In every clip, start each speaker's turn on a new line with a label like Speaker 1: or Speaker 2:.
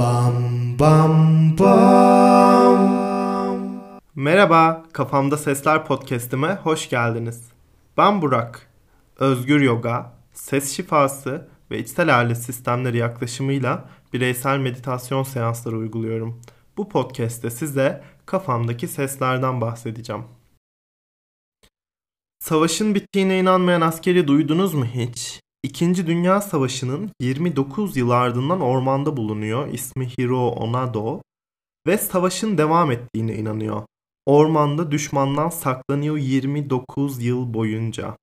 Speaker 1: Bam bam bam.
Speaker 2: Merhaba, Kafamda Sesler podcast'ime hoş geldiniz. Ben Burak. Özgür yoga, ses şifası ve içsel alet sistemleri yaklaşımıyla bireysel meditasyon seansları uyguluyorum. Bu podcast'te size kafamdaki seslerden bahsedeceğim. Savaşın bittiğine inanmayan askeri duydunuz mu hiç? İkinci Dünya Savaşı'nın 29 yıl ardından ormanda bulunuyor. İsmi Hiro Onado ve savaşın devam ettiğine inanıyor. Ormanda düşmandan saklanıyor 29 yıl boyunca.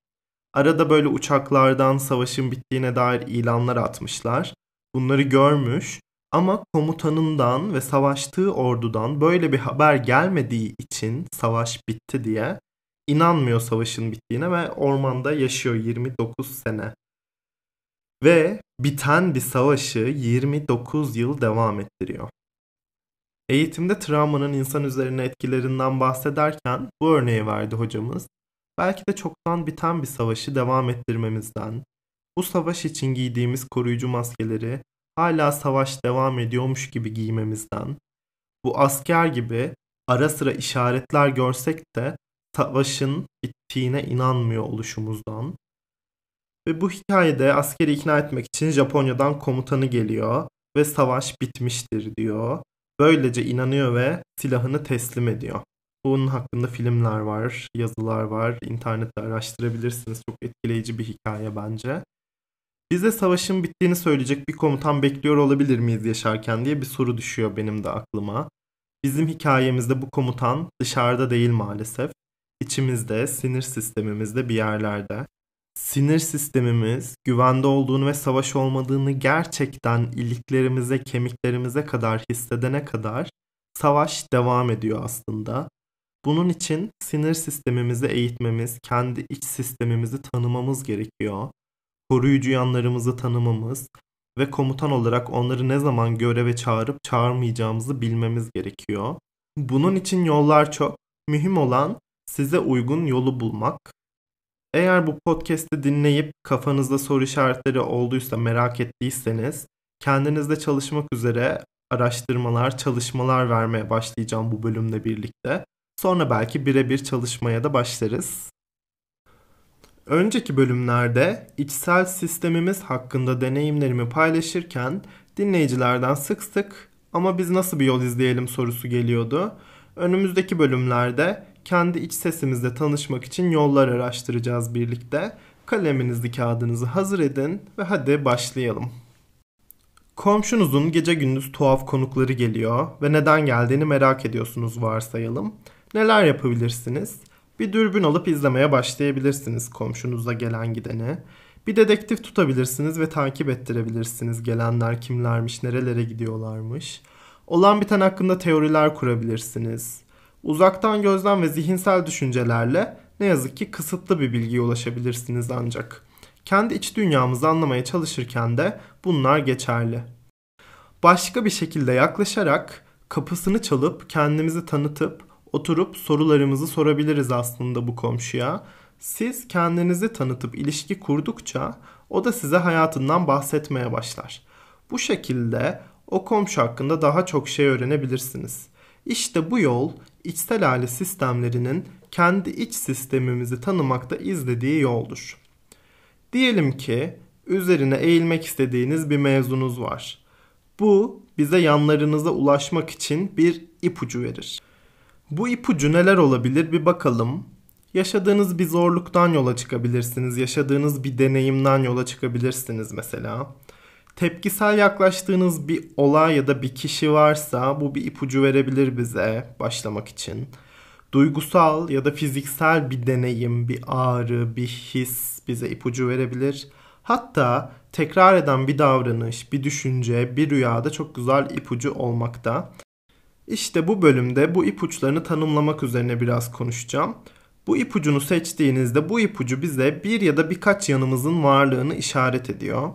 Speaker 2: Arada böyle uçaklardan savaşın bittiğine dair ilanlar atmışlar. Bunları görmüş ama komutanından ve savaştığı ordudan böyle bir haber gelmediği için savaş bitti diye inanmıyor savaşın bittiğine ve ormanda yaşıyor 29 sene. Ve biten bir savaşı 29 yıl devam ettiriyor. Eğitimde travmanın insan üzerine etkilerinden bahsederken bu örneği verdi hocamız. Belki de çoktan biten bir savaşı devam ettirmemizden, bu savaş için giydiğimiz koruyucu maskeleri hala savaş devam ediyormuş gibi giymemizden, bu asker gibi ara sıra işaretler görsek de savaşın bittiğine inanmıyor oluşumuzdan. Ve bu hikayede askeri ikna etmek için Japonya'dan komutanı geliyor ve savaş bitmiştir diyor. Böylece inanıyor ve silahını teslim ediyor. Bunun hakkında filmler var, yazılar var, internette araştırabilirsiniz. Çok etkileyici bir hikaye bence. Bize savaşın bittiğini söyleyecek bir komutan bekliyor olabilir miyiz yaşarken diye bir soru düşüyor benim de aklıma. Bizim hikayemizde bu komutan dışarıda değil maalesef. İçimizde, sinir sistemimizde bir yerlerde. Sinir sistemimiz güvende olduğunu ve savaş olmadığını gerçekten iliklerimize, kemiklerimize kadar hissedene kadar savaş devam ediyor aslında. Bunun için sinir sistemimizi eğitmemiz, kendi iç sistemimizi tanımamız gerekiyor. Koruyucu yanlarımızı tanımamız ve komutan olarak onları ne zaman göreve çağırıp çağırmayacağımızı bilmemiz gerekiyor. Bunun için yollar çok. Mühim olan size uygun yolu bulmak. Eğer bu podcast'i dinleyip kafanızda soru işaretleri olduysa merak ettiyseniz kendinizde çalışmak üzere araştırmalar, çalışmalar vermeye başlayacağım bu bölümle birlikte. Sonra belki birebir çalışmaya da başlarız. Önceki bölümlerde içsel sistemimiz hakkında deneyimlerimi paylaşırken dinleyicilerden sık sık ama biz nasıl bir yol izleyelim sorusu geliyordu. Önümüzdeki bölümlerde kendi iç sesimizle tanışmak için yollar araştıracağız birlikte. Kaleminizi, kağıdınızı hazır edin ve hadi başlayalım. Komşunuzun gece gündüz tuhaf konukları geliyor ve neden geldiğini merak ediyorsunuz varsayalım. Neler yapabilirsiniz? Bir dürbün alıp izlemeye başlayabilirsiniz komşunuza gelen gideni. Bir dedektif tutabilirsiniz ve takip ettirebilirsiniz gelenler kimlermiş, nerelere gidiyorlarmış. Olan biten hakkında teoriler kurabilirsiniz. Uzaktan gözlem ve zihinsel düşüncelerle ne yazık ki kısıtlı bir bilgiye ulaşabilirsiniz ancak. Kendi iç dünyamızı anlamaya çalışırken de bunlar geçerli. Başka bir şekilde yaklaşarak kapısını çalıp kendimizi tanıtıp oturup sorularımızı sorabiliriz aslında bu komşuya. Siz kendinizi tanıtıp ilişki kurdukça o da size hayatından bahsetmeye başlar. Bu şekilde o komşu hakkında daha çok şey öğrenebilirsiniz. İşte bu yol içsel aile sistemlerinin kendi iç sistemimizi tanımakta izlediği yoldur. Diyelim ki üzerine eğilmek istediğiniz bir mevzunuz var. Bu bize yanlarınıza ulaşmak için bir ipucu verir. Bu ipucu neler olabilir bir bakalım. Yaşadığınız bir zorluktan yola çıkabilirsiniz. Yaşadığınız bir deneyimden yola çıkabilirsiniz mesela. Tepkisel yaklaştığınız bir olay ya da bir kişi varsa bu bir ipucu verebilir bize başlamak için. Duygusal ya da fiziksel bir deneyim, bir ağrı, bir his bize ipucu verebilir. Hatta tekrar eden bir davranış, bir düşünce, bir rüyada çok güzel ipucu olmakta. İşte bu bölümde bu ipuçlarını tanımlamak üzerine biraz konuşacağım. Bu ipucunu seçtiğinizde bu ipucu bize bir ya da birkaç yanımızın varlığını işaret ediyor.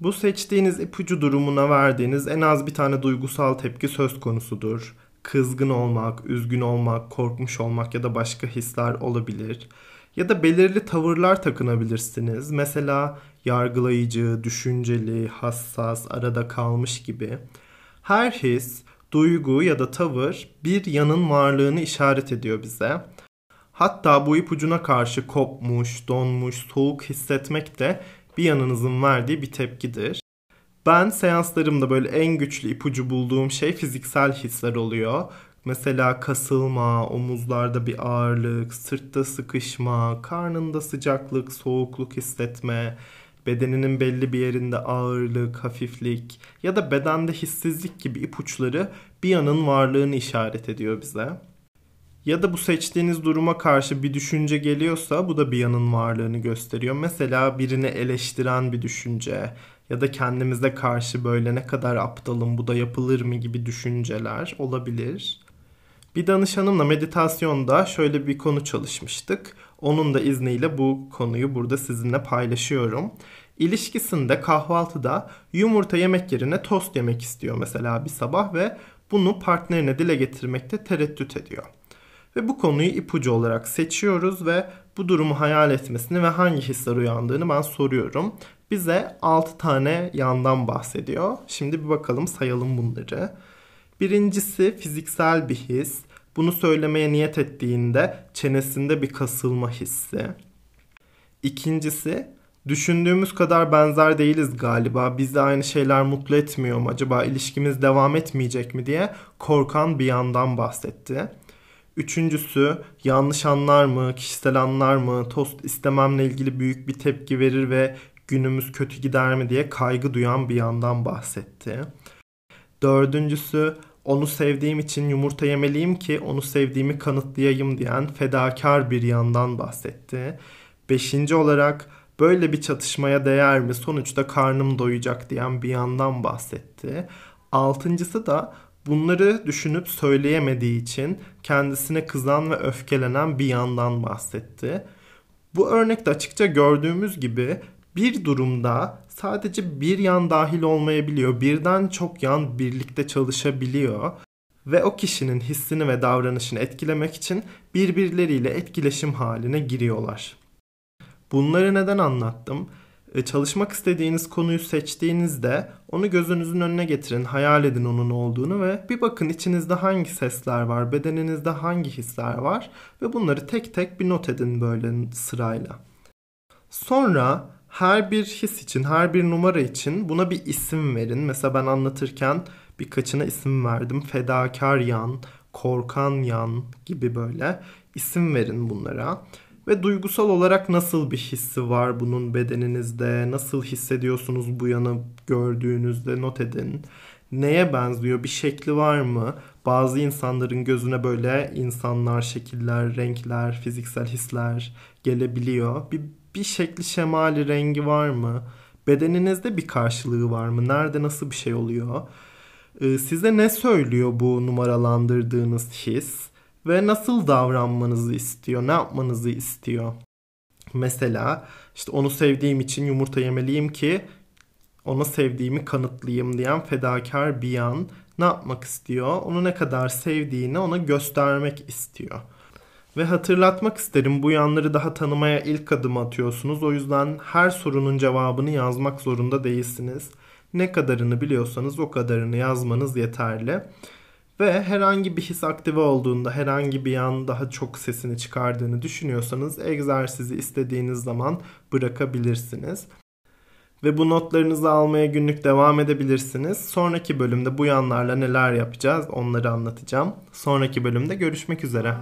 Speaker 2: Bu seçtiğiniz ipucu durumuna verdiğiniz en az bir tane duygusal tepki söz konusudur. Kızgın olmak, üzgün olmak, korkmuş olmak ya da başka hisler olabilir. Ya da belirli tavırlar takınabilirsiniz. Mesela yargılayıcı, düşünceli, hassas, arada kalmış gibi. Her his, duygu ya da tavır bir yanın varlığını işaret ediyor bize. Hatta bu ipucuna karşı kopmuş, donmuş, soğuk hissetmek de bir yanınızın verdiği bir tepkidir. Ben seanslarımda böyle en güçlü ipucu bulduğum şey fiziksel hisler oluyor. Mesela kasılma, omuzlarda bir ağırlık, sırtta sıkışma, karnında sıcaklık, soğukluk hissetme, bedeninin belli bir yerinde ağırlık, hafiflik ya da bedende hissizlik gibi ipuçları bir yanın varlığını işaret ediyor bize. Ya da bu seçtiğiniz duruma karşı bir düşünce geliyorsa bu da bir yanın varlığını gösteriyor. Mesela birini eleştiren bir düşünce ya da kendimize karşı böyle ne kadar aptalım bu da yapılır mı gibi düşünceler olabilir. Bir danışanımla meditasyonda şöyle bir konu çalışmıştık. Onun da izniyle bu konuyu burada sizinle paylaşıyorum. İlişkisinde kahvaltıda yumurta yemek yerine tost yemek istiyor mesela bir sabah ve bunu partnerine dile getirmekte tereddüt ediyor. Ve bu konuyu ipucu olarak seçiyoruz ve bu durumu hayal etmesini ve hangi hisler uyandığını ben soruyorum. Bize 6 tane yandan bahsediyor. Şimdi bir bakalım sayalım bunları. Birincisi fiziksel bir his. Bunu söylemeye niyet ettiğinde çenesinde bir kasılma hissi. İkincisi düşündüğümüz kadar benzer değiliz galiba. Bizi aynı şeyler mutlu etmiyor mu? Acaba ilişkimiz devam etmeyecek mi diye korkan bir yandan bahsetti. Üçüncüsü yanlış anlar mı, kişisel anlar mı, tost istememle ilgili büyük bir tepki verir ve günümüz kötü gider mi diye kaygı duyan bir yandan bahsetti. Dördüncüsü onu sevdiğim için yumurta yemeliyim ki onu sevdiğimi kanıtlayayım diyen fedakar bir yandan bahsetti. Beşinci olarak böyle bir çatışmaya değer mi sonuçta karnım doyacak diyen bir yandan bahsetti. Altıncısı da bunları düşünüp söyleyemediği için kendisine kızan ve öfkelenen bir yandan bahsetti. Bu örnekte açıkça gördüğümüz gibi bir durumda sadece bir yan dahil olmayabiliyor. Birden çok yan birlikte çalışabiliyor ve o kişinin hissini ve davranışını etkilemek için birbirleriyle etkileşim haline giriyorlar. Bunları neden anlattım? E, çalışmak istediğiniz konuyu seçtiğinizde onu gözünüzün önüne getirin, hayal edin onun olduğunu ve bir bakın içinizde hangi sesler var, bedeninizde hangi hisler var ve bunları tek tek bir not edin böyle sırayla. Sonra her bir his için, her bir numara için buna bir isim verin. Mesela ben anlatırken birkaçına isim verdim. Fedakar yan, korkan yan gibi böyle isim verin bunlara. Ve duygusal olarak nasıl bir hissi var bunun bedeninizde? Nasıl hissediyorsunuz bu yanı gördüğünüzde not edin. Neye benziyor? Bir şekli var mı? Bazı insanların gözüne böyle insanlar, şekiller, renkler, fiziksel hisler gelebiliyor. Bir bir şekli şemali rengi var mı? Bedeninizde bir karşılığı var mı? Nerede nasıl bir şey oluyor? Ee, size ne söylüyor bu numaralandırdığınız his? Ve nasıl davranmanızı istiyor? Ne yapmanızı istiyor? Mesela işte onu sevdiğim için yumurta yemeliyim ki onu sevdiğimi kanıtlayayım diyen fedakar bir yan ne yapmak istiyor? Onu ne kadar sevdiğini ona göstermek istiyor. Ve hatırlatmak isterim bu yanları daha tanımaya ilk adım atıyorsunuz. O yüzden her sorunun cevabını yazmak zorunda değilsiniz. Ne kadarını biliyorsanız o kadarını yazmanız yeterli. Ve herhangi bir his aktive olduğunda, herhangi bir yan daha çok sesini çıkardığını düşünüyorsanız egzersizi istediğiniz zaman bırakabilirsiniz. Ve bu notlarınızı almaya günlük devam edebilirsiniz. Sonraki bölümde bu yanlarla neler yapacağız onları anlatacağım. Sonraki bölümde görüşmek üzere.